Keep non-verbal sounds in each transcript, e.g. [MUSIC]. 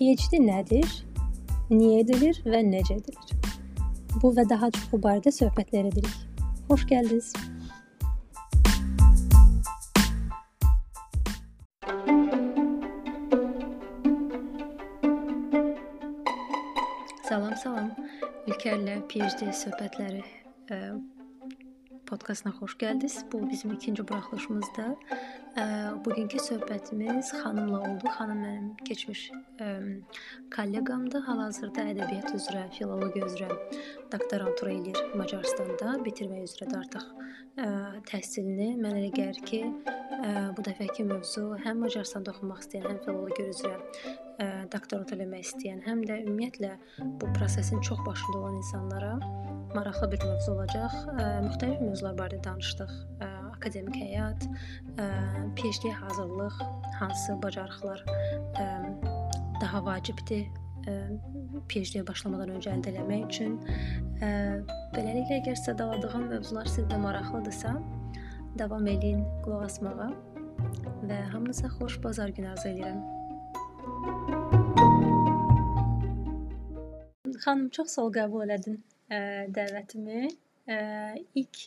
PhD nədir? Niyə edilir və necə edilir? Bu və daha çox barədə söhbətlər edirik. Xoş gəldiniz. Salam, salam. İlkərlə PhD söhbətləri podkastına xoş gəldiniz. Bu bizim ikinci buraxılışımızdır. Bugünkü söhbətimiz xanımla oldu. Xanım mənim keçmiş kolleqamdır. Hal-hazırda ədəbiyyat üzrə, filologiya üzrə doktorantura eləyir Macarstanda. Bitirmək üzrədir artıq ə, təhsilini. Mənə elə gəlir ki, ə, bu dəfəki mövzu həm Macarstanda oxumaq istəyən, həm filologiya üzrə ə, doktorat eləmək istəyən, həm də ümumiyyətlə bu prosesin çox başında olan insanlara maraqlı bir mövzu olacaq. Müxtəlif mövzular barədə danışdıq. Akademik həyat, PhD hazırlıq, hansı bacarıqlar daha vacibdir PhD-yə başlamadan öncə əldə etmək üçün. Beləliklə əgər sadaladığım mövzular sizə maraqlıdırsa, davam eləyin qulaq asmağa və hamınıza xoş bazar günü arzu edirəm. Xanım, çox sağ ol qəbul elədin ə, dəvətimi. Ə, ilk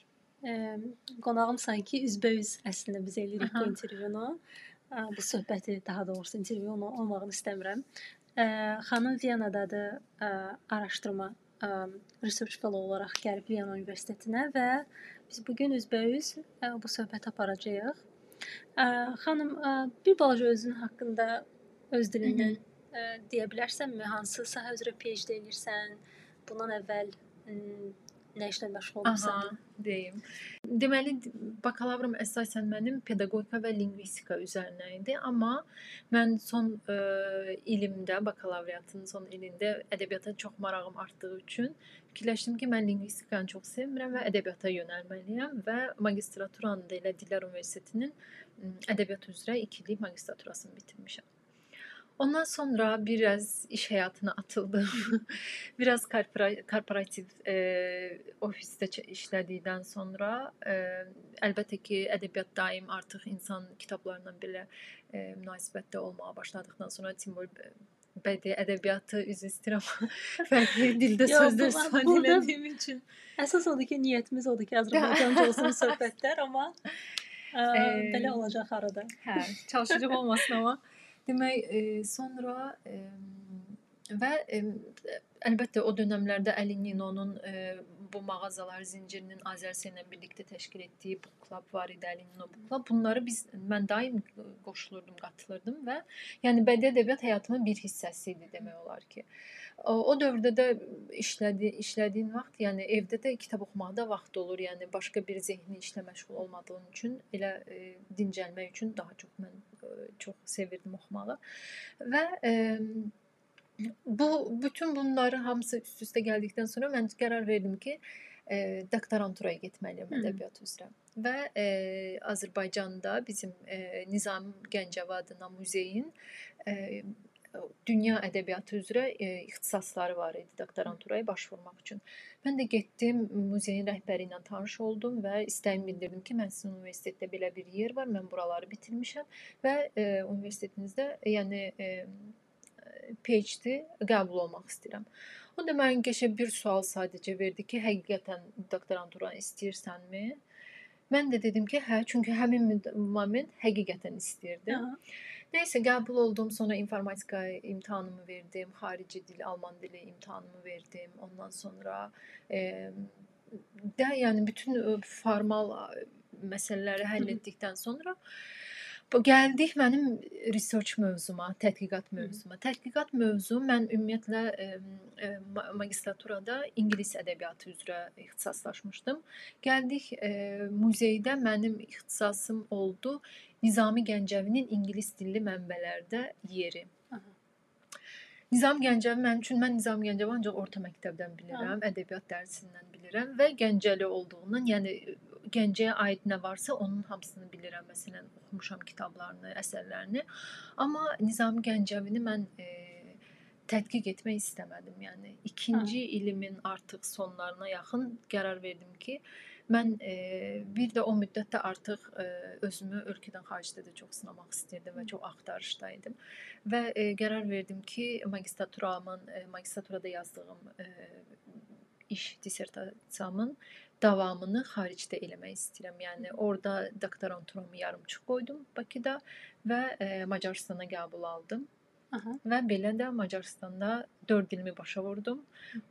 qonağım sanki üzbəüz əslində biz eləyirik Aha. bu intervyunu. Bu söhbəti daha doğrusu intervyu olmağını istəmirəm. Xanım Viyanadadır, araşdırma research fellow olaraq gəlib Viyana Universitetinə və biz bu gün üzbəüz bu söhbəti aparacağıq. Xanım, bir balaca özün haqqında öz dilindən deyə bilərsənmi? Hansı sahə üzrə PhD edirsən? Bundan əvvəl nə işlə məşğul olmusan? deyim. Deməli, bakalavrım əsasən mənim pedaqogika və lingvistika üzərinə idi, amma mən son ə, ilimdə, bakalavriatın son ilində ədəbiyyata çox marağım artdığı üçün fikirləşdim ki, mən lingvistikanı çox sevmirəm və ədəbiyyata yönəlməliyəm və magistraturanı da elə Dillər Universitetinin ədəbiyyat üzrə 2 illik magistraturasını bitirmişəm. Ondan sonra biraz iş həyatına atıldım. [LAUGHS] biraz korpora korporativ e, ofisdə işlədikdən sonra e, əlbəttə ki, ədəbiyyat daim artıq insan kitablarla belə e, münasibətdə olmağa başladıkdan sonra Timur bədii ədəbiyyatı üzr istəyirəm. [LAUGHS] Fərqli dildə [LAUGHS] sözlər etdiyim üçün. Əsas odur ki, niyyətimiz odur ki, Azərbaycanca olsun söhbətlər, amma ə, belə olacaq arada. Hə, çalışacağam olmasın amma Demək, e, sonra e, və e, əlbəttə o dövrlərdə Əlinino'nun bu mağazalar zincirinin Azərsə ilə birlikdə təşkil etdiyi book club var idi, Əlinino book club. Bunları biz mən daim qoşulurdum, qatılırdım və yəni bədii ədəbiyyat həyatımın bir hissəsi idi demək olar ki. O, o dövrdə də işlədi, işlədiyin vaxt, yəni evdə də kitab oxumaqda vaxt olur. Yəni başqa bir zehni işlə məşğul olmadığın üçün elə e, dincəlmək üçün daha çox mən e, çox sevirdim oxumağı. Və e, bu bütün bunları hamısı üst-üstə gəldikdən sonra mən qərar verdim ki, e, doktoranturaya getməliyəm ədəbiyyat üzrə. Və e, Azərbaycanda bizim e, Nizam Gəncəvi adına muzeyin e, dünya ədəbiyyatı üzrə e, ixtisasları var idi doktoranturaya başvurmaq üçün. Mən də getdim, muzeyin rəhbəri ilə tanış oldum və istəyimi bildirdim ki, mən sizin universitetdə belə bir yer var, mən buraları bitirmişəm və e, universitetinizdə, yəni e, PhD qəbul olmaq istəyirəm. O da mənə qəşə bir sual sadəcə verdi ki, həqiqətən doktorantura istəyirsənmi? Mən də dedim ki, hə, çünki həmin moment həqiqətən istəyirdim. Aha. Neyse qəbul oldum. Sonra informatika imtahanımı verdim. Xarici dil, Alman dili imtahanımı verdim. Ondan sonra e, də yəni bütün formal məsələləri həll etdikdən sonra bu gəldik mənim research mövzuma, tədqiqat mövzuma. Tədqiqat mövzu mən ümumiyyətlə e, e, magistraturada ingilis ədəbiyyatı üzrə ixtisaslaşmışdım. Gəldik e, muzeydə mənim ixtisasım oldu Nizami Gəncəvinin ingilis dilli mənbələrdə yeri. Nizam Gəncəvi mənim üçün mən Nizam Gəncəvi ancaq orta məktəbdən bilirəm, Aha. ədəbiyyat dərsindən bilirəm və Gəncəli olduğundan, yəni Gəncəyə aid nə varsa onun hamısını bilirəm. Məsələn, oxumuşam kitablarını, əsərlərini. Amma Nizami Gəncəvini mən e, tədqiq etmək istəmədim. Yəni ikinci Hə. ilimin artıq sonlarına yaxın qərar verdim ki, Mən e, bir də o müddətdə artıq e, özümü ölkədən xaricdə də çox sınamaq istirdim və çox axtarışdaydım. Və e, qərar verdim ki, magistraturamun, e, magistraturada yazdığım e, iş dissertasiyamın davamını xaricdə eləmək istəyirəm. Yəni orada doktoranturamı yarımçıq qoydum Bakıda və e, Macaristana qəbul aldım. Aha. Və belə də Macaristanda 4 ilimi başa vurdum.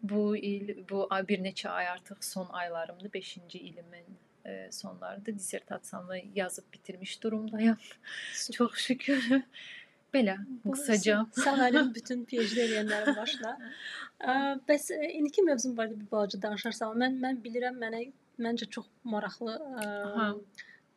Bu il, bu bir neçə ay artıq son aylarımdır, 5-ci ilimin e, sonlarıdır. Dissertasiyamı yazıb bitirmiş durumdayam. Çox şükür. Belə Bu qısaca. Səməlin bütün PhD eləyənlərin başına. Bəs ə, indiki mövzum barədə bir balaca danışarsan. Mən mən bilirəm mənə məncə çox maraqlı ə, Aha.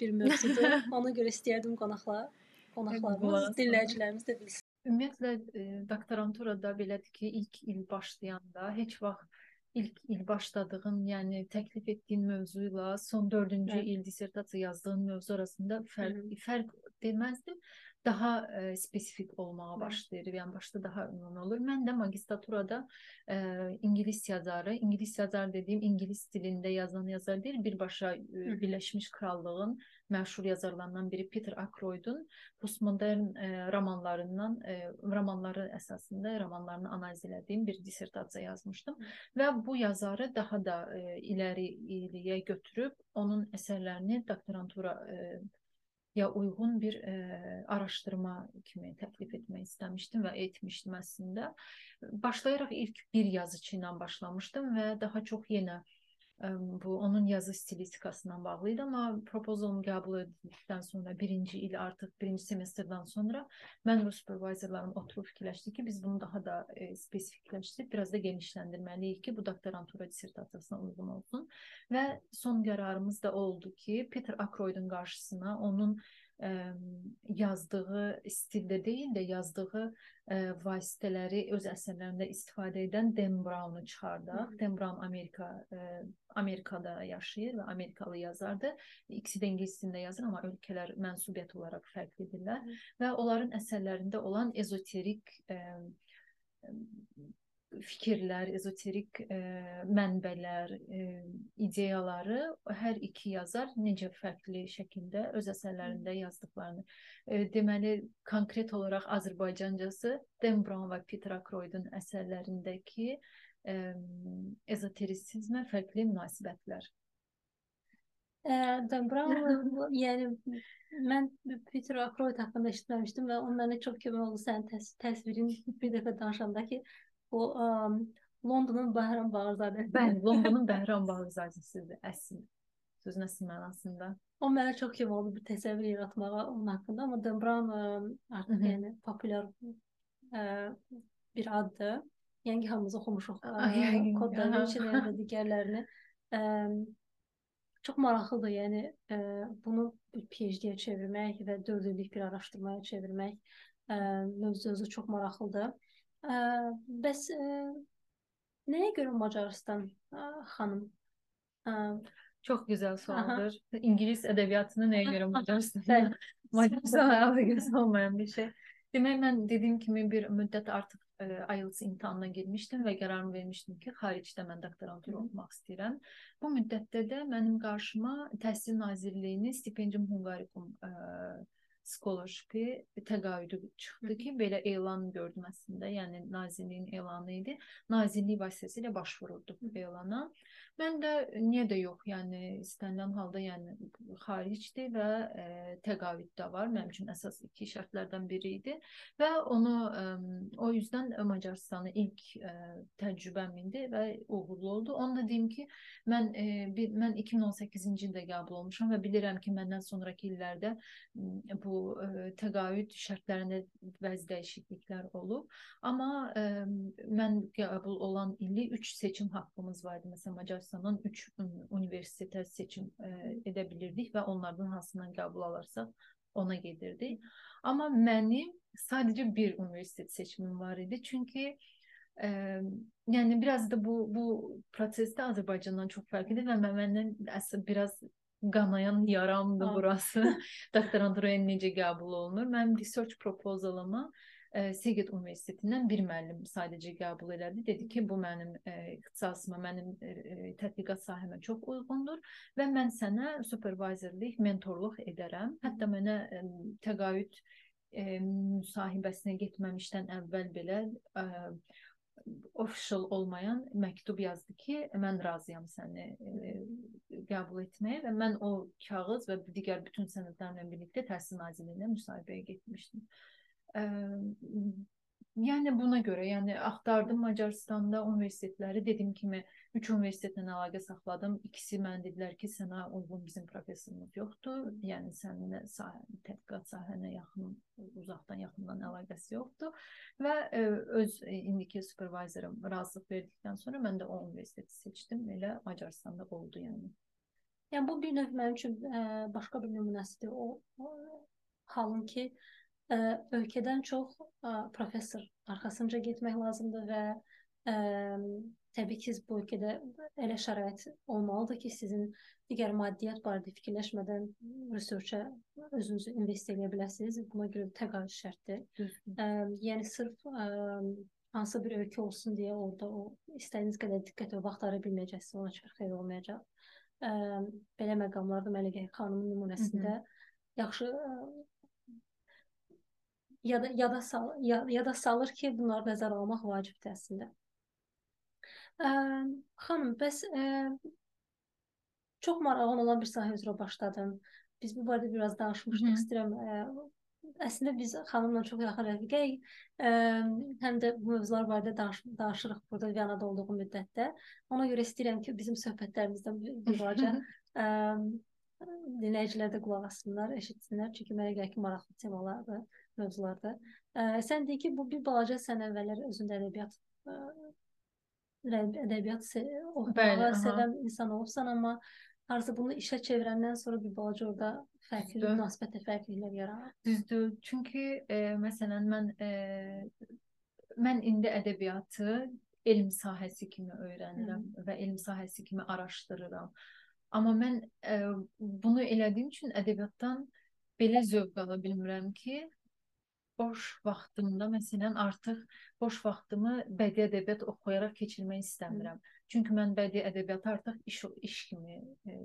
bir mövzudur. Ona görə istəyərdim qonaqlar, Qulaq qonaqlarımız, dinləyicilərimiz də bilsin. Ümumiyyətlə e, doktoranturada belədir ki, ilk il başlayanda heç vaxt ilk il başladığın, yəni təklif etdiyin mövzu ilə son 4-cü Bəli. il dissertasiya yazdığın mövzu arasında fərq Hı. fərq deməzdim. Daha e, spesifik olmağa başlayır. Yəni başda daha ümumi olur. Mən də magistraturada e, ingilis yazarı, ingilis yazar dediyim ingilis dilində yazan yazar deyil, birbaşa e. Birləşmiş Krallığın məşhur yazarlarından biri Peter Ackroyd'un postmodern e, romanlarından, e, romanları əsasında romanlarını analiz etdiyim bir dissertasiya yazmışdım və bu yazarı daha da e, iləri iliyə götürüb onun əsərlərini doktorantura e, ya uyğun bir e, araşdırma kimi təklif etmək istəmişdim və etmişdim əslində. Başlayaraq ilk bir yazıçı ilə başlamışdım və daha çox yenə bu onun yazı stilistikasından bağlı idi, amma propozalım qəbul edildikdən sonra birinci il artıq birinci semestrdən sonra mən və supervisorlarım oturub fikirləşdik ki, biz bunu daha da e, spesifikləşdirib biraz da genişləndirməliyik ki, bu doktorantura dissertasiyasına uyğun olsun. Və son qərarımız da oldu ki, Peter Ackroyd'un qarşısına onun ə, yazdığı stildə deyil də yazdığı ə, vasitələri öz əsərlərində istifadə edən Dan Brown-u çıxardaq. Dan Brown Amerika ə, Amerikada yaşayır və Amerikalı yazardır. İkisi də ingilis dilində yazır, amma ölkələr mənsubiyyət olaraq fərqlidirlər və onların əsərlərində olan ezoterik ə, fikirlər, ezoterik ə, mənbələr, ə, ideyaları hər iki yazar necə fərqli şəkildə öz əsərlərində yazdıqlarını. Ə, deməli konkret olaraq Azərbaycancası Dan Brown və Peter Ackroyd'un əsərlərindəki ə, ezoterisizmə fərqli münasibətlər. Ə, Dan Brown, yəni mən Peter Ackroyd haqqında eşitməmişdim və o mənə çox kömək oldu sənin təs təsvirin bir dəfə danışanda ki, o ə, Londonun Bəhram Bağırzadəsi. [LAUGHS] Bəli, Londonun Bəhram Bağırzadəsidir əsl sözün əsl mənasında. O mənə çox kömək oldu bir təsəvvür yaratmağa onun haqqında, amma Brown ə, artıq Hı hı. yəni populyar ə, bir addır. Yəni hamımız oxumuşuq ə, Ay, yəqin, Kod Da aha. Vinci-ni və [LAUGHS] digərlərini. Ə, çox maraqlıdır, yəni ə, bunu bir PhD-yə çevirmək və 4 illik bir araşdırmaya çevirmək ə, mövzu özü çox maraqlıdır. Ə, bəs ə, nəyə görə Macarıstan ə, xanım? Ə, Çox gözəl sualdır. İngilis ədəbiyyatına nəyə görə Macarıstan? Macarıstan əlaqəsi olmayan bir şey. Demək mən dediyim kimi bir müddət artıq ə, IELTS imtahanına girmişdim və qərarımı vermişdim ki, xaricdə mən doktorantura Hı. oxumaq istəyirəm. Bu müddətdə də mənim qarşıma Təhsil Nazirliyinin Stipendium Hungarikum ə, scholarship təqaüdü çıxdı ki, belə elan gördüm əslində. Yəni nazirliyin elanı idi. Nazirlik vasitəsilə başvururduq bu elana. Mən də niyə də yox, yəni istənilən halda yəni xaricdir və ə, təqaüd də var. Mənim üçün əsas iki şərtlərdən biri idi və onu ə, o yüzden Macarıstanı ilk ə, təcrübəm idi və uğurlu oldu. Onu da deyim ki, mən ə, bir, mən 2018-ci ildə qəbul olmuşam və bilirəm ki, məndən sonrakı illərdə m, bu ə, təqaüd şərtlərində bəzi dəyişikliklər olub. Amma ə, mən qəbul olan illi 3 seçim haqqımız var idi. Məsələn, Macarıstandan 3 universitetə seçim ə, edə bilirdik və onlardan hansından qəbul alarsa ona gedirdik. Amma mənim sadəcə bir universitet seçimim var idi. Çünki ə, yəni biraz da bu bu prosesdə Azərbaycandan çox fərqlidir və mən məndən əsl biraz qanayan yaramdır Ha. burası. [LAUGHS] Doktoranturaya necə qəbul olunur? Mənim research proposalıma e, Seged Universitetindən bir müəllim sadəcə qəbul elədi. Dedi ki, bu mənim e, ixtisasıma, mənim e, tədqiqat sahəmə çox uyğundur və mən sənə supervizorluq, mentorluq edərəm. Hətta mənə e, təqaüd e, müsahibəsinə getməmişdən əvvəl belə e, official olmayan məktub yazdı ki, mən razıyam səni e, qəbul etməyə və mən o kağız və digər bütün sənədlərlə birlikdə Təhsil Nazirliyinə müsahibəyə getmişdim. Yəni buna görə, yəni axtardım Macaristanda universitetləri, dediyim kimi 3 universitetlə əlaqə saxladım. İkisi mənə dedilər ki, sənə uyğun bizim professorumuz yoxdur. Yəni sənin sahə, tədqiqat sahənə yaxın, uzaqdan, yaxından əlaqəsi yoxdur və ə, öz indiki supervizorum razılıq verdikdən sonra mən də o universiteti seçdim. Elə Macaristanda oldu yəni. Yəni bu bir növ mənim üçün ə, başqa bir nümunəsidir. O, o halın ki, ə, ölkədən çox ə, professor arxasınca getmək lazımdır və ə, təbii ki, bu ölkədə elə şərait olmalıdır ki, sizin digər maddiyyat barədə fikirləşmədən research-ə özünüzü invest edə biləsiniz. Buna görə təqaüd şərtdir. Ə, yəni sırf ə, hansı bir ölkə olsun deyə orada o istədiyiniz qədər diqqət və vaxt ayıra bilməyəcəksiniz, ona çox xeyir olmayacaq. Ə, belə məqamlarda Məlikə xanımın nümunəsində Hı -hı. yaxşı ə, ya da ya da sal ya, ya da salır ki, bunları nəzərə almaq vacibdir əslində. Ə, xanım, bəs ə, çox marağın olan bir sahə üzrə başladım. Biz bu barədə biraz danışmışdıq. Hı. İstəyirəm ə, əslində biz xanımla çox yaxın rəfiqəyik. Həm də bu mövzular barədə danış danışırıq burada Viyanada olduğum müddətdə. Ona görə istəyirəm ki, bizim söhbətlərimizdən bir balaca dinləyicilər də qulaq assınlar, eşitsinlər. Çünki mənə gəlir ki, maraqlı temalardır mövzularda. Ə, sən deyir ki, bu bir balaca sən əvvəllər özündə ədəbiyyat ə, ədəbiyyat oxumağı sevən insan olubsan, amma harca bunu işə çevirəndən sonra bir balaca orada fərqli Düzdür. münasibətdə fərqliliklər yaranır. Düzdür. Çünki e, məsələn mən e, mən indi ədəbiyyatı elm sahəsi kimi öyrənirəm Hı. və elm sahəsi kimi araşdırıram. Amma mən e, bunu elədiyim üçün ədəbiyyatdan belə zövq ala bilmirəm ki, boş vaxtımda məsələn artıq boş vaxtımı bədii ədəbiyyat oxuyaraq keçirmək istəmirəm. Çünki mən bədii ədəbiyyatı artıq iş iş kimi e,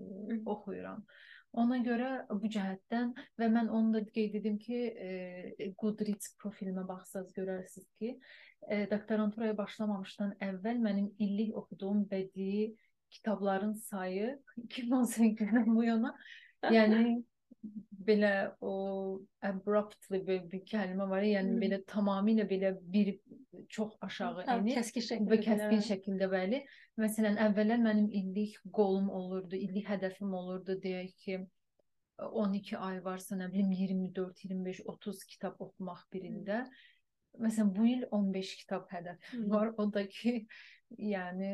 oxuyuram. Ona görə bu cəhətdən və mən onu da qeyd edim ki, e, Goodreads profilimə baxsaz görərsiniz ki, e, doktoranturaya başlamamışdan əvvəl mənim illik oxuduğum bədii kitabların sayı [LAUGHS] 2018-dən bu yana [LAUGHS] yəni belə o abruptly bir, bir kəlmə var. Yəni hmm. belə tamamilə belə bir çox aşağı enir. Kəskin şəkildə. Və kəskin şəkildə bəli. Məsələn, əvvəllər mənim illik qolum olurdu, illik hədəfim olurdu deyək ki, 12 ay varsa, nə bilim 24, 25, 30 kitab oxumaq birində. Məsələn, bu il 15 kitab hədəfim hmm. var. O da ki, yəni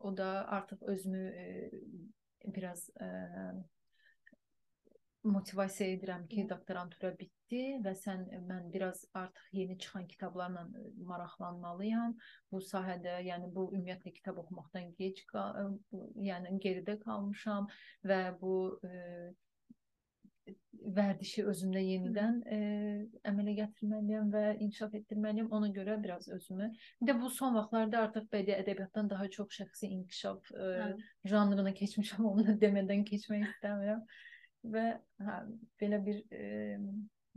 o da artıq özümü e, biraz e, motivasiya edirəm ki, doktorantura bitdi və sən mən biraz artıq yeni çıxan kitablarla maraqlanmalıyam. Bu sahədə, yəni bu ümumiyyətlə kitab oxumaqdan gec, yəni geridə qalmışam və bu e, vərdişi özümdə yenidən e, əmələ gətirməliyəm və inkişaf etdirməliyəm. Ona görə biraz özümü. Bir də bu son vaxtlarda artıq bədii ədəbiyyatdan daha çox şəxsi inkişaf e, hə. janrına keçmişəm. [LAUGHS] Onu demədən keçmək istəmirəm. Və hə, belə bir e,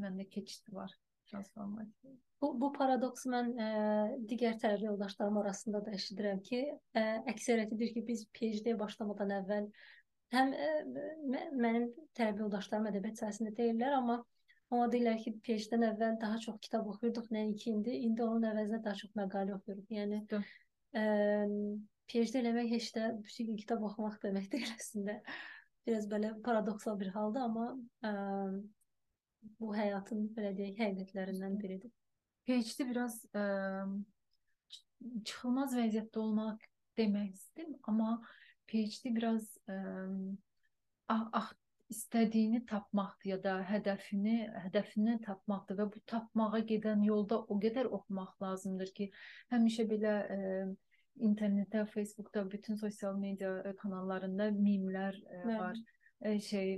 məndə keçid var transformasiya. Bu, bu paradoksu mən ə, digər tələbə yoldaşlarım arasında da eşidirəm ki, ə, əksəriyyəti deyir ki, biz PhD-yə başlamadan əvvəl həm ə, e, mənim tələbə yoldaşlarım ədəbiyyat sahəsində deyirlər, amma amma deyirlər ki, PhD-dən əvvəl daha çox kitab oxuyurduq, nəinki indi. İndi onun əvəzinə daha çox məqalə oxuyuruq. Yəni ə, PhD eləmək heç də bütün gün kitab oxumaq demək deyil [LAUGHS] əslində. Biraz belə paradoksal bir halda, amma ə, bu həyatın belə deyək həqiqətlərindən biridir. PhD biraz ə, çıxılmaz vəziyyətdə olmaq demək istəyirəm, amma PhD biraz ə, ah, ah istədiyini tapmaqdır ya da hədəfini, hədəfini tapmaqdır və bu tapmağa gedən yolda o qədər oxumaq lazımdır ki, həmişə belə ə, internetdə, Facebookda, bütün sosial media kanallarında mimlər ə, var. Ə, şey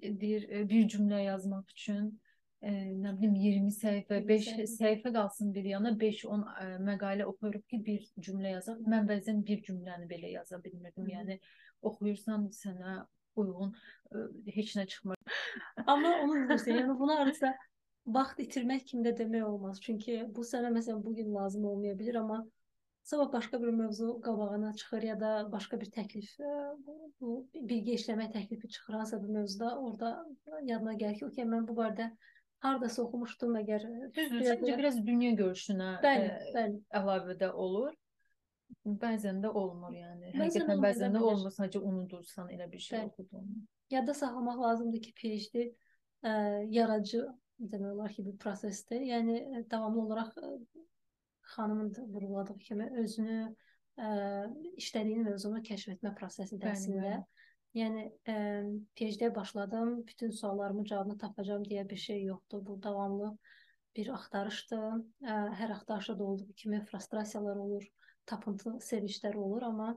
deyir bir cümlə yazmaq üçün e, nə bilim 20 səhifə, 20 5 səhifə. qalsın bir yana, 5-10 e, məqalə oxuyuruq ki, bir cümlə yazaq. Mən bəzən bir cümləni belə yaza bilmirdim. Hı. Yəni oxuyursan sənə uyğun e, heç nə çıxmır. Amma onu [LAUGHS] deyirsən, yəni bunu hardasa vaxt itirmək kimi də demək olmaz. Çünki bu sənə məsələn bu gün lazım olmaya bilər, amma sabah başqa bir mövzu qabağına çıxır ya da başqa bir təklif, ə, bu, bu bilgi işləmə təklifi çıxır hansısa bir mövzuda, orada yadına gəlir ki, okey, mən bu barədə hardasa oxumuşdum, əgər Düzdür, səncə biraz dünya görüşünə Bəli, e, bəli. əlavədə olur. Bəzən də olmur yəni. Həqiqətən bəzən də olmur, sadəcə unudursan elə bir şey oxuduğunu. Yadda saxlamaq lazımdır ki, PhD ə, yaradıcı demək olar ki, bir prosesdir. Yəni ə, davamlı olaraq ə, xanımın vurğuladığı kimi özünü ə, işlədiyin mövzunu kəşf etmə əslində. bəli. Yəni ə, PhD-yə başladım, bütün suallarımın cavabını tapacağam deyə bir şey yoxdur. Bu davamlı bir axtarışdır. Ə, hər axtarışda da olduğu kimi frustrasiyalar olur, tapıntı sevinclər olur, amma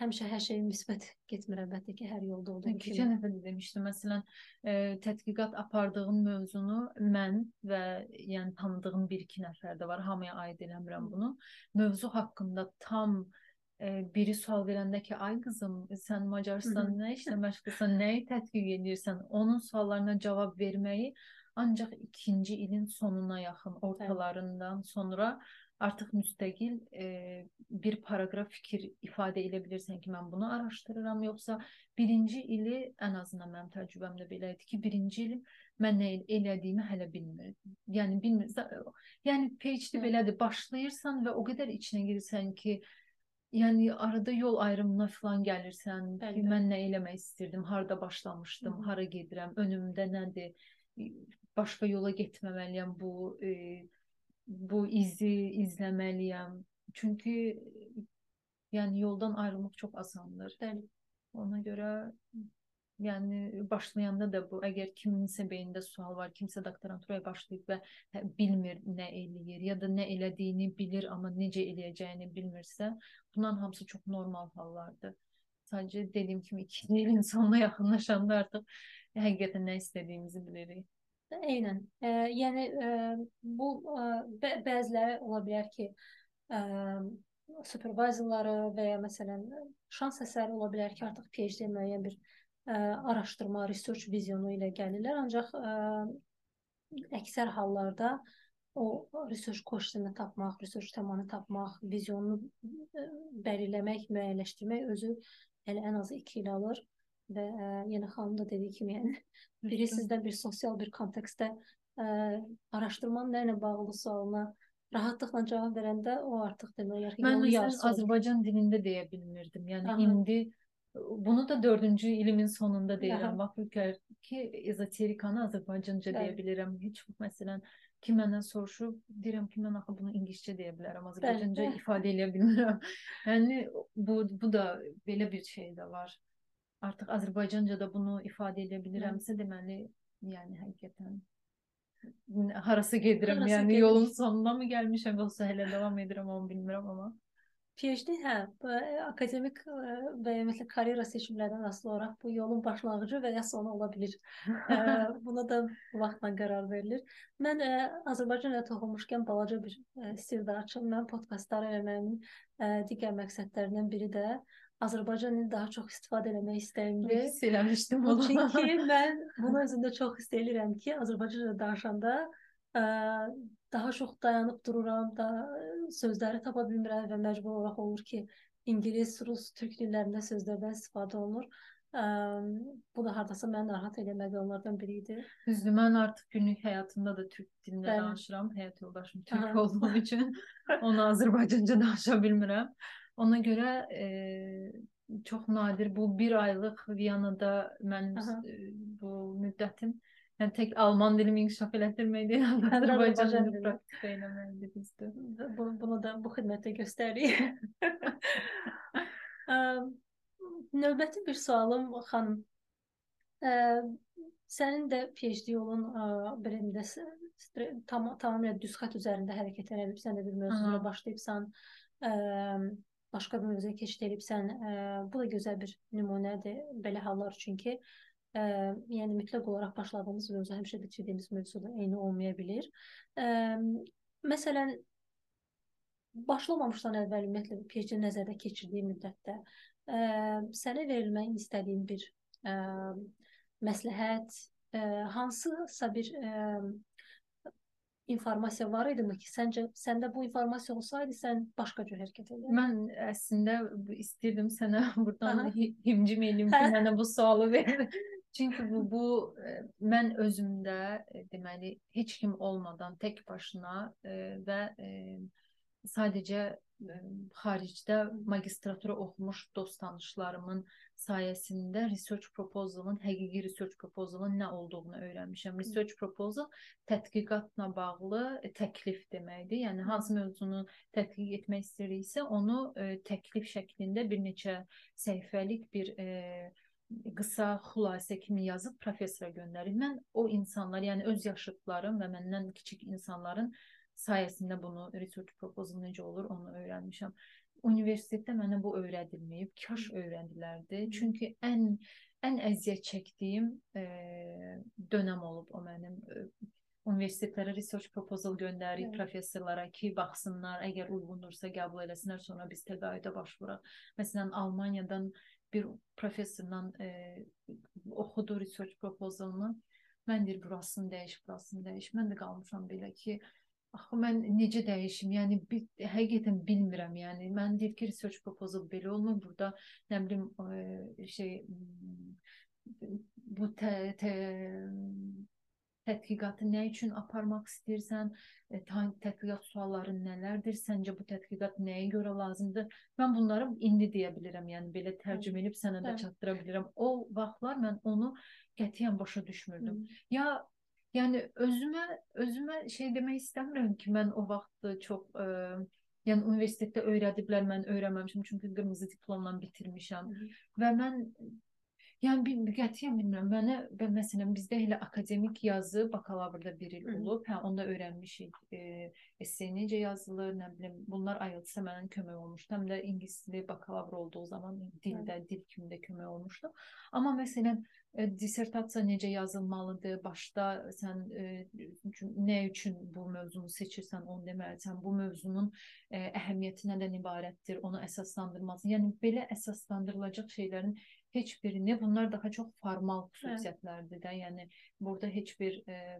həmişə hər şey müsbət getmir əlbəttə ki, hər yolda olduğu kimi. keçən dəfə də demişdim. Məsələn, e, tədqiqat apardığım mövzunu mən və yəni tanıdığım bir-iki nəfər də var. Hamıya aid eləmirəm bunu. Mövzu haqqında tam e, biri sual verəndə ki, ay qızım, sən Macarıstan nə işlə məşğulsan, nəyi tədqiq edirsən? Onun suallarına cavab verməyi ancaq ikinci ilin sonuna yaxın, ortalarından sonra artıq müstəqil e, bir paraqraf fikir ifadə edə bilirsən ki, mən bunu araşdırıram, yoxsa birinci ili ən azından mənim təcrübəmdə belə idi ki, birinci il mən nə el- elədiyimi hələ bilmirdim. Yəni bilmirsən, yəni PhD belədir, başlayırsan və o qədər içinə girirsən ki, yəni arada yol ayrımına falan gəlirsən Bəli, ki, mən nə eləmək istirdim, harda başlamışdım, hı. hara gedirəm, önümdə nədir, başqa yola getməməliyəm bu e, bu izi izləməliyəm. Çünki yəni yoldan ayrılmaq çox asandır. Bəli. Ona görə yəni başlayanda da bu əgər kiminsə beynində sual var, kimsə doktoranturaya başlayıb və hə, bilmir nə eləyir ya da nə elədiyini bilir, amma necə eləyəcəyini bilmirsə, bunların hamısı çox normal hallardır. Sadəcə dediyim kimi ikinci ilin sonuna yaxınlaşanda artıq həqiqətən nə istədiyimizi bilirik. Eynən. E, yəni e, bu e, bə bəziləri ola bilər ki, e, supervisorları və ya məsələn şans əsəri ola bilər ki, artıq PhD müəyyən bir e, araşdırma, research vizyonu ilə gəlirlər, ancaq e, əksər hallarda o research question-ı tapmaq, research temanı tapmaq, vizyonunu e, belirləmək, müəyyənləşdirmək özü elə ən azı 2 il alır və ə, yenə xanım da dediyi kimi, yəni biri sizdən bir sosial bir kontekstdə ə, araşdırmanın nə ilə bağlı sualına rahatlıqla cavab verəndə o artıq demək olar ki, Mən məsələn. Azərbaycan dilində deyə bilmirdim. Yəni Aha. indi bunu da 4-cü ilimin sonunda deyirəm. Bax ki, ezoterikanı Azərbaycanca deyə Bəli. bilirəm. Heç məsələn kim məndən soruşur, deyirəm ki, mən axı bunu ingiliscə deyə bilərəm. Azərbaycanca Bəli. ifadə edə bilmirəm. Yəni bu bu da belə bir şey də var. Artıq Azərbaycanca da bunu ifadə edə bilirəmsə, deməli, yəni həqiqətən harası gedirəm, Harası yəni gedir. yolun sonuna mı gəlmişəm, yoxsa hələ davam edirəm, onu bilmirəm amma. PhD hə, ə, akademik ə, və məsələn karyera seçimlərindən asılı olaraq bu yolun başlanğıcı və ya sonu ola bilər. Ə, [LAUGHS] buna da vaxtla qərar verilir. Mən ə, Azərbaycan ilə toxunmuşkən balaca bir sirr də açım. Mən podkastları eləməyimin digər məqsədlərindən biri də Azərbaycan dilini daha çox istifadə etmək istəyimdir. Hiss eləmişdim onu. çünki mən bunu özümdə çox hiss edirəm ki, Azərbaycanca danışanda ə, daha çox dayanıb dururam, da sözləri tapa bilmirəm və məcbur olaraq olur ki, ingilis, rus, türk dillərində sözlərdən istifadə olunur. Ə, bu da hardasa məni narahat eləmədi onlardan biri idi. Düzdür, mən artıq günlük həyatımda da türk dilində Bəli. danışıram. Həyat yoldaşım türk Aha. olduğu [LAUGHS] üçün onu Azərbaycanca danışa bilmirəm. Ona görə e, çox nadir bu bir aylıq Viyanada mən Aha. bu müddətim yəni tək alman dilimi inkişaf elətdirmək deyil, [LAUGHS] Azərbaycan dilini dili. praktika eləməkdir düzdür. Və Bu, bunu da bu xidmətdə göstəririk. [LAUGHS] Növbəti bir sualım xanım. Ə, Sənin də PhD yolun də tam tamamilə düz xətt üzərində hərəkət edib, sən də bir mövzuya başlayıbsan, ə, başqa bir mövzuya keçid edibsən. Ə, bu da gözəl bir nümunədir belə hallar üçün ki, Ə, yəni mütləq olaraq başladığımız mövzu həmişə bitirdiyimiz mövzuda eyni olmaya bilər. Ə, məsələn, başlamamışdan əvvəl ümumiyyətlə PhD nəzərdə keçirdiyi müddətdə ə, sənə verilməyi istədiyin bir ə, məsləhət, ə, hansısa bir ə, informasiya var idimi ki, səncə səndə bu informasiya olsaydı sən başqa cür hərəkət edərdin? Mən əslində istəyirdim sənə [LAUGHS] burdan himcim eləyim ki, hə. mənə bu sualı ver. [LAUGHS] Çünki bu bu e, mən özümdə e, deməli heç kim olmadan tək başına e, və sadəcə xaricdə magistratura oxumuş dost tanışlarımın sayəsində research proposalın, həqiqi research proposalın nə olduğunu öyrənmişəm. Research proposal tədqiqatla bağlı təklif deməkdir. Yəni hansı mövzunu tədqiq etmək istəyiriksə, onu ə, təklif şəklində bir neçə səhifəlik bir ə, qısa xülasə kimi yazıb professora göndərir. Mən o insanlar, yəni öz yaşıdlarım və məndən kiçik insanların sayəsində bunu research proposal necə olur onu öyrənmişəm. Universitetdə mənə bu öyrədilməyib, kaş öyrəndilərdi. Çünki ən ən əziyyət çəkdiyim e, dönəm olub o mənim e, universitetlərə research proposal göndəririk evet. professorlara ki, baxsınlar, əgər uyğundursa qəbul eləsinlər, sonra biz təqaüdə başvuraq. Məsələn, Almaniyadan bir professorla e, oxudu research proposalını. Mən deyir, burasını dəyiş, burasını dəyiş. Mən də qalmışam belə ki, Axı mən necə dəyişim? Yəni bir, həqiqətən bilmirəm. Yəni mən deyir ki, research proposal belə olmur. Burada nə bilim e, şey bu tə, tə, tədqiqatı nə üçün aparmaq istəyirsən? E, tədqiqat sualları nələrdir? Səncə bu tədqiqat nəyə görə lazımdır? Mən bunları indi deyə bilirəm. Yəni belə tərcümə edib sənə də çatdıra bilirəm. O vaxtlar mən onu qətiyyən başa düşmürdüm. Hı. Ya Yəni özümə özümə şey demək istəmirəm ki, mən o vaxt çox ə, yəni universitetdə öyrədiblər, mən öyrənməmişəm çünki qırmızı diplomla bitirmişəm. Hı -hı. Və mən Yəni bir qətiyyən bilmirəm. Mənə və məsələn bizdə elə akademik yazı bakalavrda bir il olub. Hə, onda öyrənmişik. E, esse necə yazılır, nə bilim, bunlar IELTS-ə mənə kömək olmuşdu. Həm də ingilis dili bakalavr olduğu zaman dildə, dil kimi də kömək olmuşdu. Amma məsələn e, dissertasiya necə yazılmalıdır? Başda sən e, nə üçün bu mövzunu seçirsən, onu deməlisən. Bu mövzunun e, əhəmiyyəti nədən ibarətdir? Onu əsaslandırmalısan. Yəni belə əsaslandırılacaq şeylərin heç birini bunlar daha çox formal xüsusiyyətlərdir də. Yəni burada heç bir e,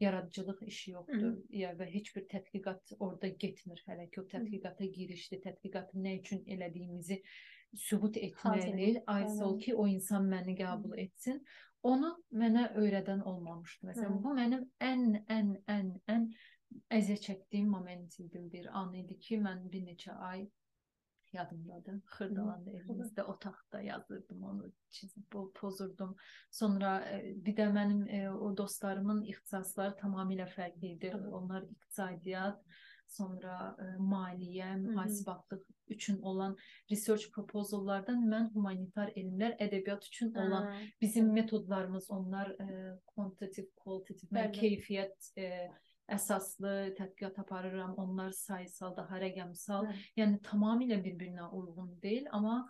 yaradıcılıq işi yoxdur. Hı. Ya və heç bir tədqiqat orada getmir hələ ki o tədqiqata girişdi, tədqiqatı nə üçün elədiyimizi sübut etməli, aysol ki o insan məni qəbul etsin. Onu mənə öyrədən olmamışdı. Məsələn, Hı. bu mənim ən ən ən ən əziyyət çəkdiyim moment idi, bir an idi ki, mən bir neçə ay yadımdadır. Xırdalanda evimizdə otaqda yazırdım onu, çizib pozurdum. Sonra e, bir də mənim e, o dostlarımın ixtisasları tamamilə fərqli idi. Onlar iqtisadiyyat, sonra e, maliyyə, mühasibatlıq üçün olan research proposallardan mən humanitar elmlər, ədəbiyyat üçün olan Hı. bizim metodlarımız onlar quantitative, qualitative, mən keyfiyyət əsaslı tədqiqat aparıram. Onlar sayısal, daha rəqəmsal. Hı. Yəni tamamilə bir-birinə uyğun deyil, amma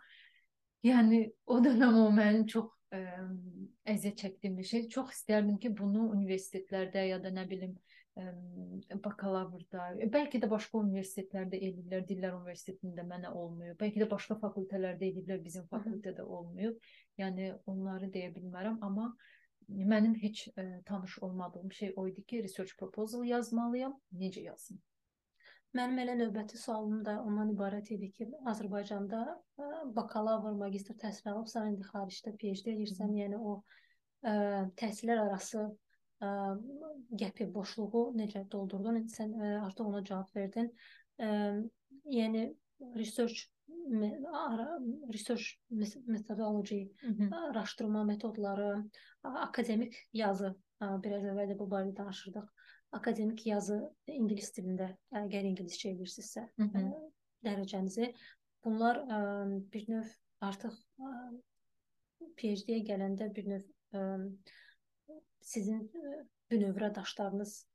yəni o dönəm o mənim çox ə, əziyyət çəkdiyim bir şey. Çox istərdim ki, bunu universitetlərdə ya da nə bilim ə, bakalavrda, bəlkə də başqa universitetlərdə eləyirlər. Dillər Universitetində mənə olmuyor. Bəlkə də başqa fakültələrdə eləyirlər, bizim fakültədə olmuyor. Yəni onları deyə bilmərəm, amma mənim heç e, tanış olmadığım şey o idi ki, research proposal yazmalıyam. Necə yazım? Mənim elə növbəti sualım da ondan ibarət idi ki, Azərbaycanda e, bakalavr, magistr təhsil alıbsan, indi xaricdə PhD edirsən, yəni o ə, e, təhsillər arası ə, gəpi, boşluğu necə doldurdun? İndi sən ə, artıq ona cavab verdin. Ə, yəni research research metodology, Hı -hı. araşdırma metodları, akademik yazı, biraz əvvəl də bu barədə danışırdıq. Akademik yazı ingilis dilində, əgər ingiliscə edirsinizsə, dərəcənizi bunlar bir növ artıq PhD-yə gələndə bir növ sizin bünövrə daşlarınız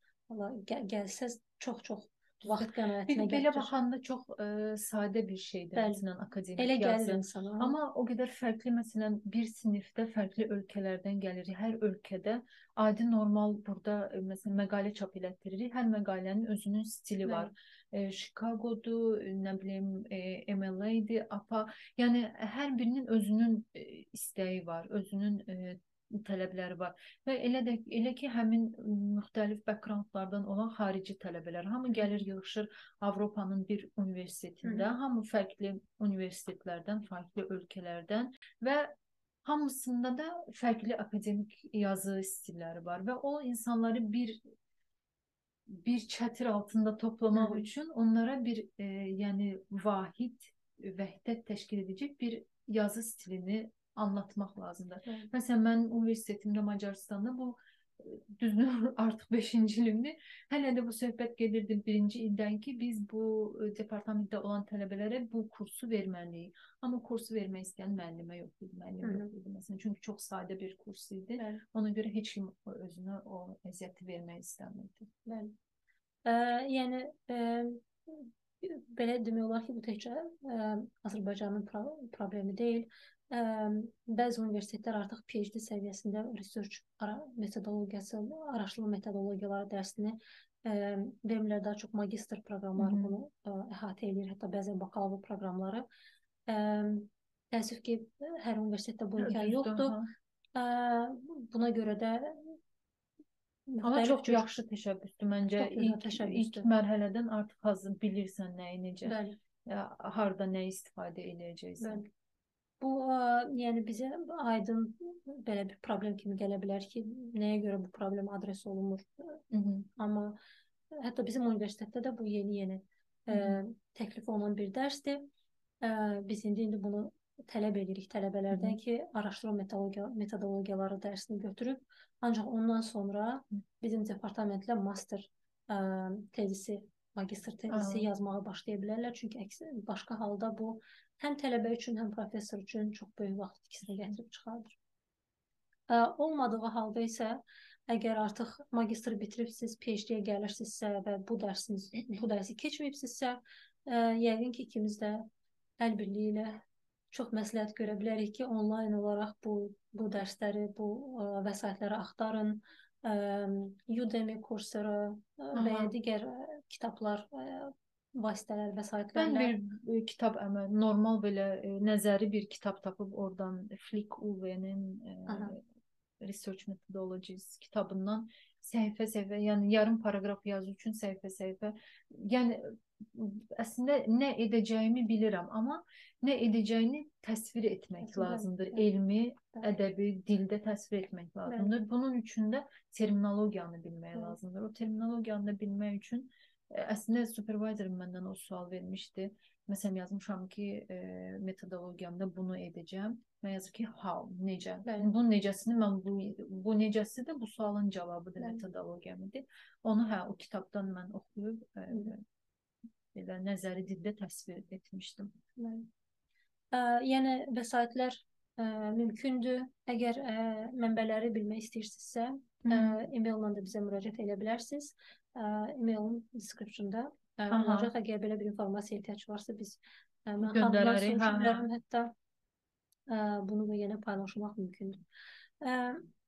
gəl gəlsəz çox-çox vaxt qənaətinə Bir, belə gətirir. baxanda çox ə, sadə bir şeydir məsələn akademik Elə gəlir insana. Amma o qədər fərqli məsələn bir sinifdə fərqli ölkələrdən gəlirik. Hər ölkədə adi normal burada məsələn məqalə çap elətdiririk. Hər məqalənin özünün stili Bəli. var. E, Chicago'dur, nə bilim, e, MLA-dir, APA. Yəni hər birinin özünün e, istəyi var, özünün e, tələbləri var. Və elə də elə ki, həmin müxtəlif backgroundlardan olan xarici tələbələr hamı gəlir yığılır Avropanın bir universitetində, Hı hamı fərqli universitetlərdən, fərqli ölkələrdən və hamısında da fərqli akademik yazı stilləri var və o insanları bir bir çətir altında toplamaq Hı hı. üçün onlara bir e, yəni vahid vəhdət təşkil edəcək bir yazı stilini anlatmaq lazımdır. Bəli. Məsələn, mən universitetimdə Macaristanda bu e, düzdür [LAUGHS] artıq 5-ci ilimdir. Hələ də bu söhbət gedirdi 1-ci ildən ki, biz bu e, departamentdə olan tələbələrə bu kursu verməliyik. Amma kursu vermək istəyən müəllimə yox idi, müəllim Hı hı. yox idi məsələn. Çünki çox sadə bir kurs idi. Bəli. Ona görə heç kim özünə o əziyyəti vermək istəmirdi. Bəli. Ə, yəni ə, belə demək olar ki, bu təkcə ə, Azərbaycanın pro problemi deyil. Ə, bəzi universitetlər artıq PhD səviyyəsində research ara metodologiyası, araşdırma metodologiyaları dərsini ə, vermirlər. Daha çox magistr proqramları Hı -hı. bunu ə, əhatə edir, hətta bəzən bakalavr proqramları. Ə, təəssüf ki, hər universitetdə bu imkan Düzdür, yoxdur. Ə, buna görə də Amma çox cür- yaxşı təşəbbüsdür məncə. İlk, ilk təşəbbüsdür. mərhələdən artıq hazır bilirsən nəyi necə, Bəli. harda nə istifadə edəcəksən. Bəli. Bu ə, yəni bizə aydın belə bir problem kimi gələ bilər ki, nəyə görə bu problem adres olunmur. Hı -hı. Amma hətta bizim universitetdə də bu yeni-yeni ə, təklif olunan bir dərsdir. Ə, biz indi indi bunu tələb edirik tələbələrdən Hı hı. ki, araşdırma metodologiya metodologiyaları dərsini götürüb, ancaq ondan sonra bizim departamentlə master ə, tezisi, magistr tezisi yazmağa başlaya bilərlər. Çünki əks başqa halda bu həm tələbə üçün, həm professor üçün çox böyük vaxt itkisini gətirib çıxardır. Ə, olmadığı halda isə əgər artıq magistr bitiribsiz, PhD-yə gəlirsinizsə və bu dərsiniz bu dərsi keçməyibsinizsə, ə, yəqin ki, ikimiz də əl birliyi ilə çox məsləhət görə bilərik ki, onlayn olaraq bu bu dərsləri, bu ə, vəsaitləri axtarın. Ə, Udemy kursları ə, və ya digər ə, kitablar, ə, vasitələr, Mən vəsaitlərlə bir e, kitab əməl, normal belə e, nəzəri bir kitab tapıb oradan Flick e, Research Methodologies kitabından səhifə-səhifə, yəni yarım paraqraf yazı üçün səhifə-səhifə. Yəni əslində nə edəcəyimi bilirəm, amma nə edəcəyini təsvir etmək Bəli, lazımdır. bəli. Elmi, Bəli. ədəbi dildə təsvir etmək lazımdır. Bunun üçün də terminologiyanı bilmək Bəli. lazımdır. O terminologiyanı da bilmək üçün əslində supervisorum məndən o sual vermişdi. Məsələn yazmışam ki, e, metodologiyamda bunu edəcəm. Mən yazır ki, how, necə. Bəli. Bu necəsini mən bu bu necəsi də bu sualın cavabıdır metodologiyam idi. Onu hə o kitabdan mən oxuyub e, belə nəzəri dildə təsvir etmişdim. Ə, yəni vəsaitlər ə, mümkündür. Əgər ə, mənbələri bilmək istəyirsinizsə, emaillə də bizə müraciət edə bilərsiniz. Ə, emailin description-da ə, olacaq. Əgər belə bir informasiya ehtiyac varsa biz ə, mən Göndərərik, hə, hə. hətta ə, bunu da yenə paylaşmaq mümkündür. Ə,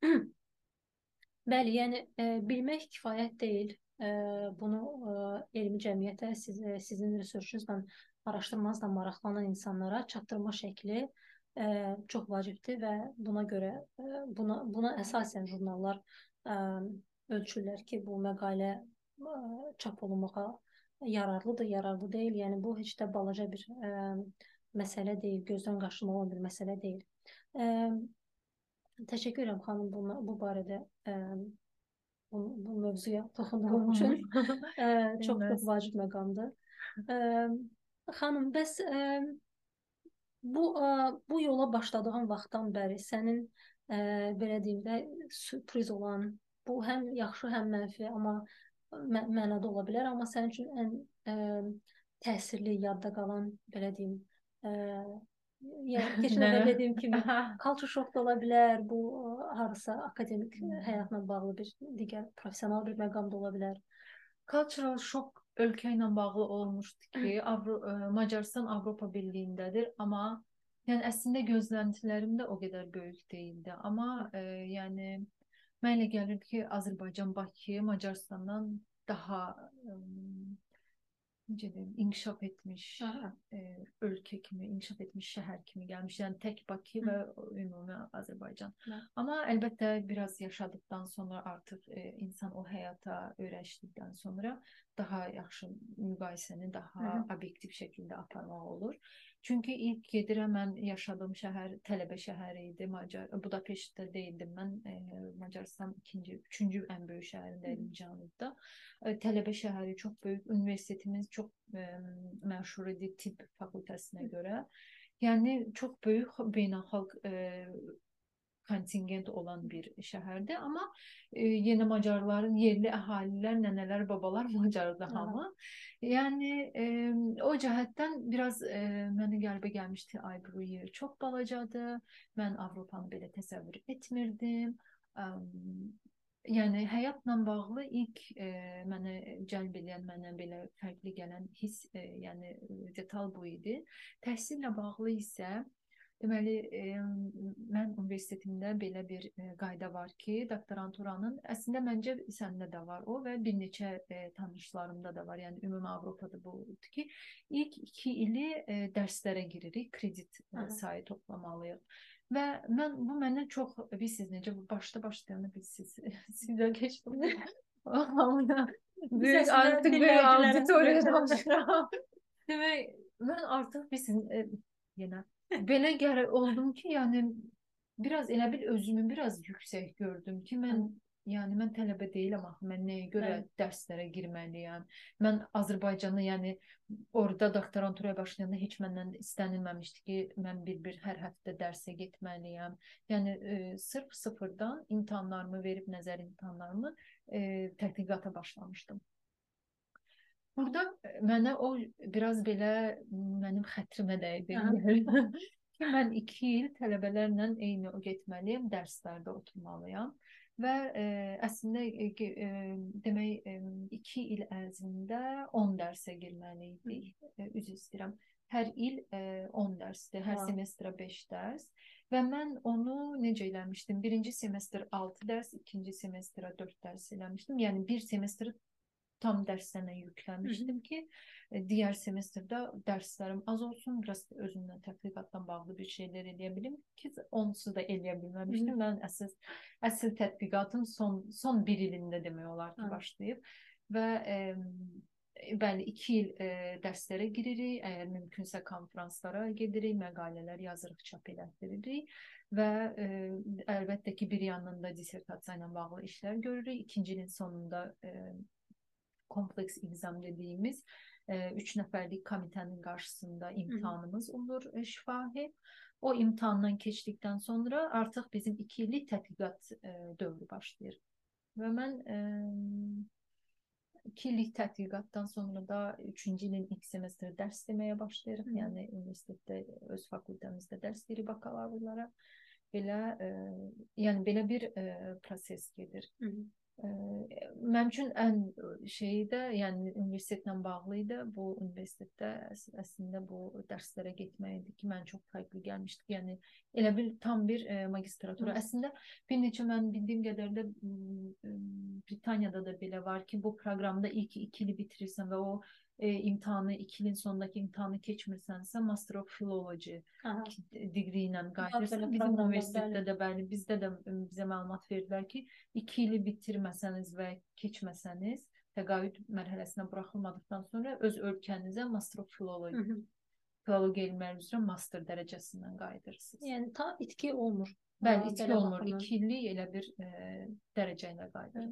[CLEARS THROAT] bəli, yəni ə, bilmək kifayət deyil. Ə, bunu ə, elmi cəmiyyətə, siz, sizin researchunuzla araşdırmanızla maraqlanan insanlara çatdırma şəkli ə, çox vacibdir və buna görə ə, buna buna əsasən jurnallar ə, ölçürlər ki, bu məqalə ə, çap olunmağa yararlıdır, yararlı deyil. Yəni bu heç də balaca bir ə, məsələ deyil, gözdən qaçırmalı bir məsələ deyil. Ə, təşəkkür edirəm xanım buna, bu barədə ə, bu, bu mövzuya [LAUGHS] toxunduğum üçün. Ə, [LAUGHS] çox çox vacib məqamdır. Ə, xanım, bəs ə, bu ə, bu yola başladığın vaxtdan bəri sənin ə, belə deyim də sürpriz olan, bu həm yaxşı, həm mənfi, amma mə mənada ola bilər, amma sənin üçün ən ə, təsirli, yadda qalan, belə deyim, ə, yəni [LAUGHS] keçən dəfə dediyim kimi culture shock da ola bilər, bu ə, harasa akademik Hmm. həyatla bağlı bir digər professional bir məqam da ola bilər. Cultural shock ölkə ilə bağlı olmuşdu ki, Avro Macarıstan Avropa Birliyindədir, amma yəni əslində gözləntilərim də o qədər böyük değildi. Amma ə, yəni mənə elə gəlirdi ki, Azərbaycan Bakı Macarıstandan daha ə, necə deyim, inkişaf etmiş Aha. e, ölkə kimi, inkişaf etmiş şəhər kimi gəlmiş. Yəni tək Bakı və ümumi Azərbaycan. Hı. Amma əlbəttə biraz yaşadıkdan sonra artıq e, insan o həyata öyrəşdikdən sonra daha yaxşı müqayisəni daha Hı -hı. obyektiv şəkildə aparmaq olur. Çünki ilk gedirəm mən yaşadığım şəhər tələbə şəhəri idi. Macar Budapeştdə deyildim mən. E, Macarıstan ikinci, üçüncü ən böyük şəhərində idim cənubda. E, tələbə şəhəri çox böyük, universitetimiz çox e, məşhur idi tibb fakültəsinə görə. Yəni çox böyük beynəlxalq e, kontingent olan bir şəhərdir, amma e, yenə Macarların yerli əhalilər, nənələr, babalar [LAUGHS] Macardır hamı. Yəni e, o cəhətdən biraz e, mənə qəlbə gəlmişdi, ay bu yer çox balacadır. Mən Avropanı belə təsəvvür etmirdim. Əm, yəni həyatla bağlı ilk e, mənə cəlb edən, mənə belə fərqli gələn hiss, e, yəni detal bu idi. Təhsillə bağlı isə Deməli, mən universitetimdə belə bir qayda var ki, doktoranturanın əslində məncə səndə də var o və bir neçə tanışlarımda da var. Yəni ümumi Avropada budur ki, ilk 2 ili dərslərə giririk, kredit Aha. sayı toplamalıyıq. Və mən bu mənə çox bilirsiniz necə bu başda başlayanda bilirsiniz [LAUGHS] sizə keçdim. [LAUGHS] Hamıya böyük artıq böyük dinləyicilərin auditoriya gözlərinə- danışıram. Demək, mən artıq bilirsiniz yenə belə gələ oldum ki, yəni biraz elə bil özümü biraz yüksək gördüm ki, mən yəni mən tələbə deyiləm axı, mən nəyə görə Bəli. dərslərə girməliyəm? Mən Azərbaycanı, yəni orada doktoranturaya başlayanda heç məndən istənilməmişdi ki, mən bir-bir hər həftə dərsə getməliyəm. Yəni e, sırf sıfırdan imtahanlarımı verib nəzər imtahanlarımı e, tədqiqata başlamışdım. Burada e, mənə o biraz belə mənim xətrimə dəydi. [LAUGHS] Ki, mən 2 il tələbələrlə eyni o getməliyəm, dərslərdə oturmalıyam və e, əslində e, e, demək 2 il ərzində 10 dərsə girməli idik. E, üzr istəyirəm. Hər il e, 10 dərsdir, hər semestrə 5 dərs və mən onu necə eləmişdim? Birinci semestr 6 dərs, ikinci semestrə 4 dərs eləmişdim. Yəni bir semestr tam dərslərlə yüklənmişdim ki, e, digər semestrdə dərslərim az olsun, biraz özümdən tədqiqatla bağlı bir şeylər eləyə bilim ki, onsuz da eləyə bilməmişdim. Mən əsas əsl tədqiqatım son son 1 ilində demək olar ki, Hı. başlayıb və e, bəli 2 il e, dərslərə giririk, əgər mümkünsə konfranslara gedirik, məqalələr yazırıq, çap elətdiririk və e, əlbəttə ki, bir yandan da dissertasiya ilə bağlı işlər görürük. İkinci ilin sonunda e, kompleks exam dediyimiz 3 nəfərlik komitənin qarşısında imtahanımız olur e, şifahi. O imtahandan keçdikdən sonra artıq bizim 2 illik tədqiqat e, dövrü başlayır. Və mən 2 illik tədqiqatdan sonra da 3-cü ilin ilk semestri dərs deməyə başlayırıq. Hı. Yəni universitetdə öz fakültəmizdə dərs deyirik bakalavrlara. Belə e, yəni belə bir e, proses gedir. Hı -hı. Mənim üçün ən şeyi də, yəni universitetlə bağlı idi. Bu universitetdə əs- əslində bu dərslərə getmək idi ki, mən çox fərqli gəlmişdi. Yəni elə bil tam bir e, magistratura. Hı. Əslində bir neçə mən bildiyim qədərdə m, m, Britaniyada da belə var ki, bu proqramda ilk 2 ili bitirirsən və o e, imtahanı 2 ilin sonundakı imtahanı keçmirsənsə, Master of Philology degree ilə qayıdırsan. Bizim universitetdə də bəli, bizdə də bizə məlumat verdilər ki, 2 ili bitirməsəniz və keçməsəniz, təqaüd mərhələsinə buraxılmadıqdan sonra öz ölkənizə Master of Hı Philology, -hı. filologiya elmləri üzrə master dərəcəsindən qayıdırsınız. Yəni ta itki olmur. Bəli, itki olmur. baxımdan. 2 illik elə bir e, dərəcə ilə qayıdır.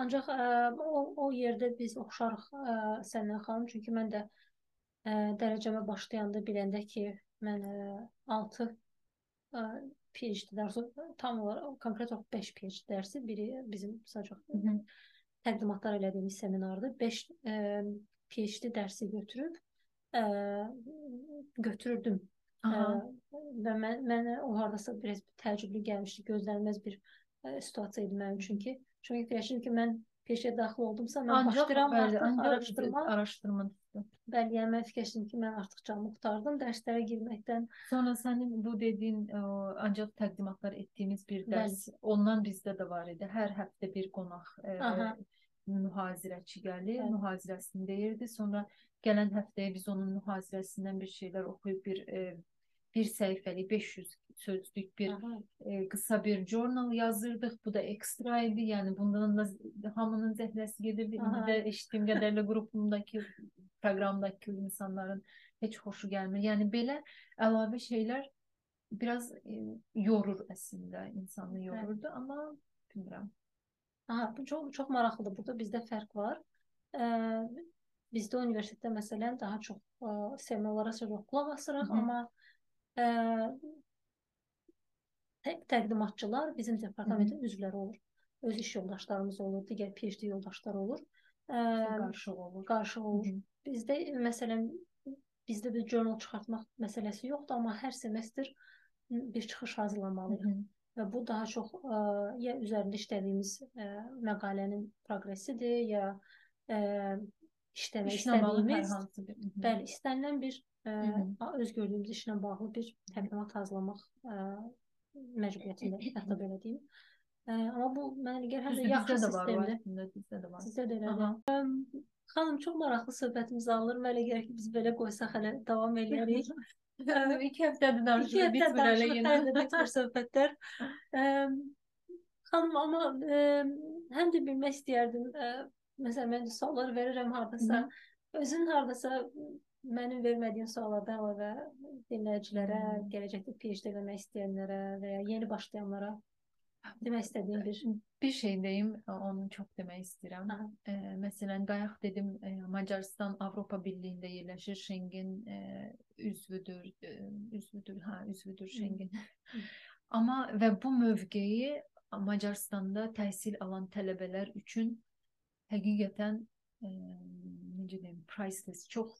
Ancaq ə, o, o yerdə biz oxşarıq ə, səndən xanım, çünki mən də ə, dərəcəmə başlayanda biləndə ki, mən ə, 6 ə, PhD dərsi tam olaraq konkret olaraq 5 PhD dərsi, biri bizim sadəcə təqdimatlar elədiyimiz seminardır. 5 ə, PhD dərsi götürüb ə, götürdüm. Aha. Ə, və mən mənə o hardasa biraz təəccüblü gəlmişdi, gözlənilməz bir ə, situasiya idi mənim üçün ki, çünki fikirləşirdim ki, mən peşə daxil oldumsa, mən Ancaq başlayıram bəli, artıq ancaq araşdırma. araşdırma Bəli, yəni mən fikirləşdim ki, mən artıq canımı qurtardım dərslərə girməkdən. Sonra senin bu dediğin o, ancak təqdimatlar ettiğimiz bir ders ondan bizdə də var idi. Hər həftə bir qonaq e, Aha. mühazirəçi gəlir, Bəli. mühazirəsini deyirdi. Sonra gələn həftəyə biz onun mühazirəsindən bir şeylər oxuyub bir e, bir səhifəlik 500 sözlük bir Aha. e, kısa bir journal yazırdık. Bu da ekstra idi. Yani bundan da hamının zəhləsi gedirdi. İndi Aha. də eşitdiyim qədərlə qrupumdakı proqramdakı insanların heç xoşu gəlmir. Yəni belə əlavə şeylər biraz e, yorur əslində, insanı yorurdu, amma bilmirəm. Aha, bu çox çox maraqlıdır. Burada bizdə fərq var. Ə, bizdə universitetdə məsələn daha çox ə, seminarlara çox qulaq asırıq, Hı -hı. amma ə, təqdimatçılar bizim departamentin üzvləri olur. Öz iş yoldaşlarımız olur, digər PhD yoldaşları olur. Ə, Qarışıq olur. qarşı olur. Hı -hı. Bizdə məsələn bizdə bir journal çıxartmaq məsələsi yoxdur, amma hər semestr bir çıxış hazırlamalıyıq. Hı -hı. Və bu daha çox ə, ya üzərində işlədiyimiz ə, məqalənin proqresidir, ya ə, işləmək İşləməli hər istədiyimiz, bəli, istənilən bir ə, Hı öz gördüyümüz işlə bağlı bir təqdimat hazırlamaq ə, məcburiyyətində, [LAUGHS] hətta belə deyim. Ə, amma bu mənə gəlir həm də yaxşı sistemdir. bizdə də var. Sizdə də elədir. Xanım, çox maraqlı söhbətimiz alınır. Mənə gəlir ki, biz belə qoysaq hələ davam eləyərik. [LAUGHS] İki həftədir danışırıq, bitmir hələ yenə. bitmir söhbətlər. Xanım, amma ə, həm də bilmək istəyərdim, ə, məsələn, mən suallar verirəm hardasa, özün hardasa mənim vermədiyim suallardan əlavə dinləyicilərə, Hı. gələcəkdə PhD eləmək istəyənlərə və ya yeni başlayanlara demək istədiyim bir Bir şey deyim, onu çox demək istəyirəm. Aha. E, məsələn, bayaq dedim, e, Macarıstan Avropa Birliyində yerləşir, Schengen e, üzvüdür, e, üzvüdür, hə, üzvüdür Schengen. [LAUGHS] Amma və bu mövqeyi Macarıstanda təhsil alan tələbələr üçün həqiqətən e, necə deyim, priceless, çox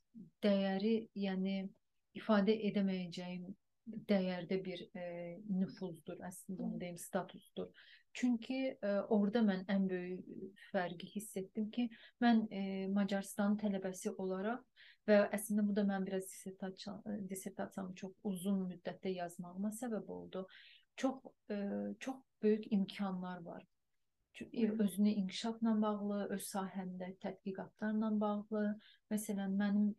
dəyəri, yəni ifadə edəməyəcəyim dəyərdə bir e, nüfuzdur, əslində bunu deyim, statusdur. Çünki e, orada mən ən böyük fərqi hiss etdim ki, mən e, Macarıstan tələbəsi olaraq və əslində bu da mən biraz dissertasiya dissertasiyamı çox uzun müddətdə yazmağıma səbəb oldu. Çox e, çox böyük imkanlar var. Hı. özünü inkişafla bağlı, öz sahəndə tədqiqatlarla bağlı. Məsələn, mənim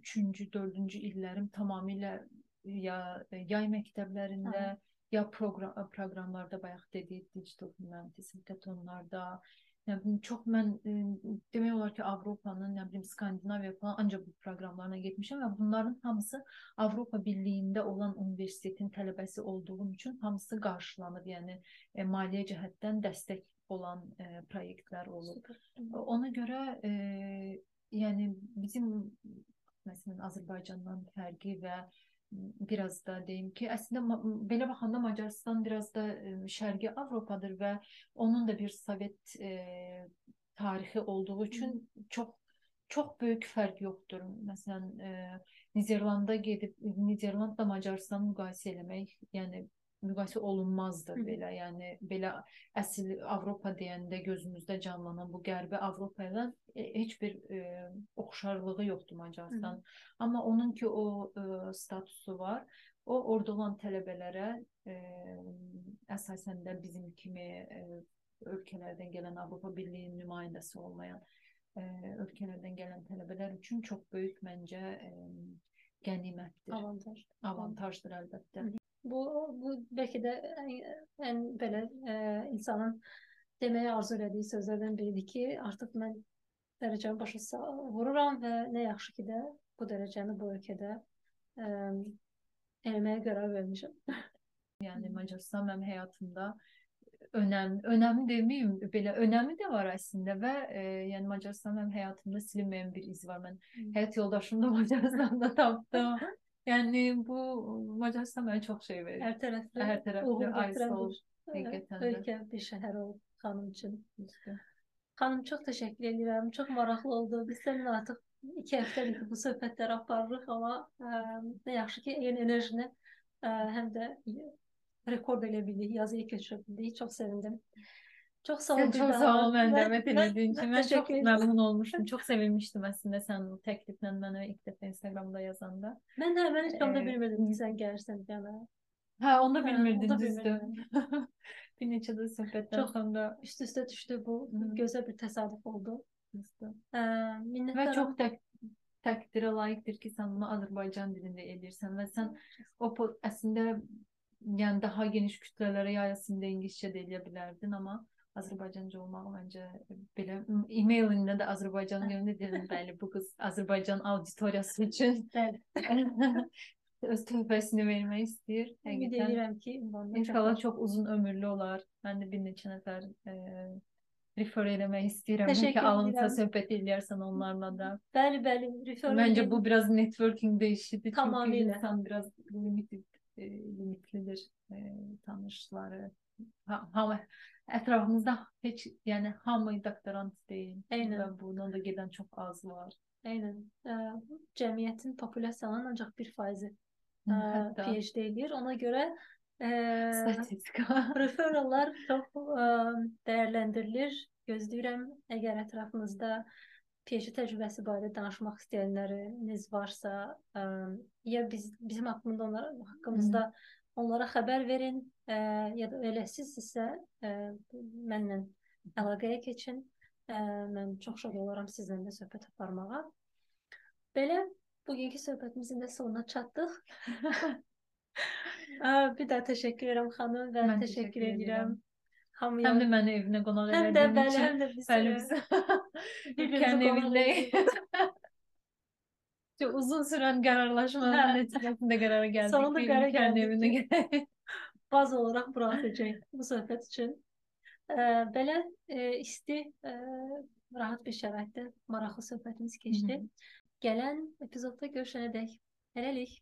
3-cü, 4-cü illərim tamamilə ya yay məktəblərində, Aha. ya proqram proqramlarda bayaq dedik, digital humanities, hekatonlarda, nə bilim çox mən e, demək olar ki, Avropanın, nə bilim Skandinaviya falan ancaq bu proqramlarına getmişəm və bunların hamısı Avropa Birliyində olan universitetin tələbəsi olduğum üçün hamısı qarşılanır. Yəni e, maliyyə cəhətdən dəstək olan e, proyektlər olur. Super. Ona görə e, yəni bizim məsələn Azərbaycandan fərqi və biraz da deyim ki, əslində ma- belə baxanda Macarıstan biraz da e, Şərqi Avropadır və onun da bir Sovet e, tarixi olduğu üçün çox çox böyük fərq yoxdur. Məsələn, e, Niderlanda gedib Niderlandla Macarıstanı müqayisə eləmək, yəni müqayisə olunmazdı Hı. belə. Yəni belə əsl Avropa deyəndə gözümüzdə canlanan bu Qərbi Avropa ilə e, heç bir e, oxşarlığı yoxdur Macarıstan. Amma onun ki o e, statusu var. O orada olan tələbələrə e, əsasən də bizim kimi e, ölkələrdən gələn Avropa Birliyinin nümayəndəsi olmayan e, ölkələrdən gələn tələbələr üçün çox böyük məncə e, qənimətdir, Avantaj. avantajdır əlbəttə. Hı. Bu bu bəlkə də ən, ən belə ə, insanın deməyə arzu elədiyi sözlərdən biridir ki, artıq mən dərəcəmi başa vururam və nə yaxşı ki də bu dərəcəni bu ölkədə ə, eləməyə qərar vermişəm. [LAUGHS] Yəni Macarıstan mənim həyatımda önəm, önəmi deməyim, belə önəmi də var əslində və e, yəni Macarıstan mənim həyatımda silinməyən bir iz var. Mən həyat yoldaşımı da [LAUGHS] Macarıstanda tapdım. [LAUGHS] Yəni bu Macarıstan mənə çox şey verir. Hər tərəfli Hər tərəfli uğur ay gətirən sağ ol. bir, ə, Həqiqətən də. ölkə, bir şəhər olub xanım üçün. Düzdür. Xanım çox təşəkkür edirəm. Çox maraqlı oldu. Biz səninlə artıq 2 həftədir ki, bu söhbətləri aparırıq, amma ə, nə yaxşı ki, eyni enerjini ə, həm də rekord eləyə bildik, yazıya köçürə bildik. Çox sevindim. Çox sağ ol. Sən bir çox daha. sağ ol mən Mən- dəvət mən- elədiyin üçün. mən Mən çox təşəkkür edirəm. məmnun olmuşdum. Çox [LAUGHS] sevinmişdim əslində sən bu təkliflə mənə ilk dəfə Instagramda yazanda. Mən də mən heç onda Ee, bilmirdim ki, sən gəlirsən yana. Hə, onda Hə, bilmirdin onda düzdür. [LAUGHS] bir neçə də söhbətdən Çox- sonra Üst-üstə düşdü bu. Hı. Gözəl bir təsadüf oldu. düzdür. Ə, Və minnətdaram. çox tək təqdirə layiqdir ki, sən bunu Azərbaycan dilində edirsən və sən o po- əslində yəni daha geniş kütlələrə yayasında ingiliscə də eləyə bilərdin, amma Azərbaycanca olmaq məncə belə e-mailində də Azərbaycan dilində dedim, [LAUGHS] bəli, bu qız Azərbaycan auditoriyası üçün [LAUGHS] öz töhfəsini vermək istəyir. Ümid edirəm ki, İnşallah çəkər. çox uzun ömürlü olar. Mən də bir neçə nəfər e, refer eləmək istəyirəm Təşəkkür ki, alınsa söhbət eləyərsən onlarla da. Bəli, bəli. refer edin. bu biraz networking de işidir. Tamamıyla. insan biraz limited, e, limitlidir e, tanışları. Ha, hamı etrafımızda hiç yani hamı doktorant değil. Aynen. Ve buna da gelen çok az var. Eynən. Ə, cəmiyyətin populyasiyanın ancaq 1% ə, Hatta PhD eləyir. Ona görə ə, statistika. [LAUGHS] referrallar çox ə, dəyərləndirilir. Gözləyirəm əgər ətrafınızda PhD təcrübəsi barədə danışmaq istəyənləriniz varsa, ə, ya biz bizim haqqında onlara haqqımızda onlara xəbər verin, ə, ya da elə sizsə ə, mənlə əlaqəyə keçin. Ə, mən çox şad olaram sizinlə də söhbət aparmağa. Belə bugünkü söhbətimizin də sonuna çatdıq. [LAUGHS] Ə, bir daha təşəkkür edirəm xanım və Mən təşəkkür təşəkkür edirəm hamıya. Hem de beni evine konak Həm də bəli, həm də biz [LAUGHS] kendi qonaq edirik. [LAUGHS] Çok uzun süren kararlaşmanın Ha. neticesinde karara geldik. Sonunda Bir karar kendi ki- geldik. Baz olarak bura atacağım bu söhbət üçün. Ə, belə ə, isti, ə, rahat bir şəraitdə maraqlı söhbətimiz keçdi. Gələn epizodda görüşənədək hələlik.